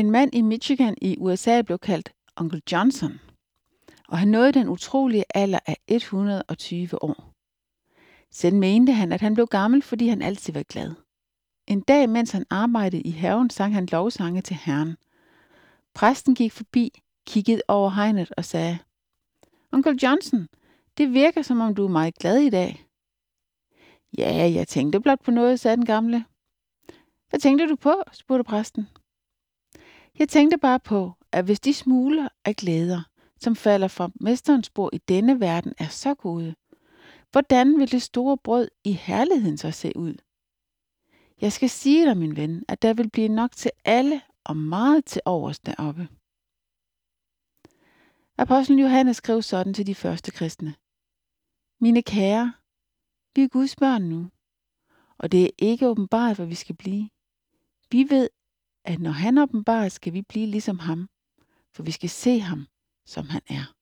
En mand i Michigan i USA blev kaldt Onkel Johnson, og han nåede den utrolige alder af 120 år. Selv mente han, at han blev gammel, fordi han altid var glad. En dag, mens han arbejdede i haven, sang han lovsange til Herren. Præsten gik forbi, kiggede over hegnet og sagde, Onkel Johnson, det virker som om du er meget glad i dag. Ja, jeg tænkte blot på noget, sagde den gamle. Hvad tænkte du på? spurgte præsten. Jeg tænkte bare på, at hvis de smuler af glæder, som falder fra mesterens bord i denne verden, er så gode, hvordan vil det store brød i herligheden så se ud? Jeg skal sige dig, min ven, at der vil blive nok til alle og meget til overs deroppe. Apostlen Johannes skrev sådan til de første kristne. Mine kære, vi er Guds børn nu, og det er ikke åbenbart, hvad vi skal blive. Vi ved, at når han åbenbarer, skal vi blive ligesom ham, for vi skal se ham, som han er.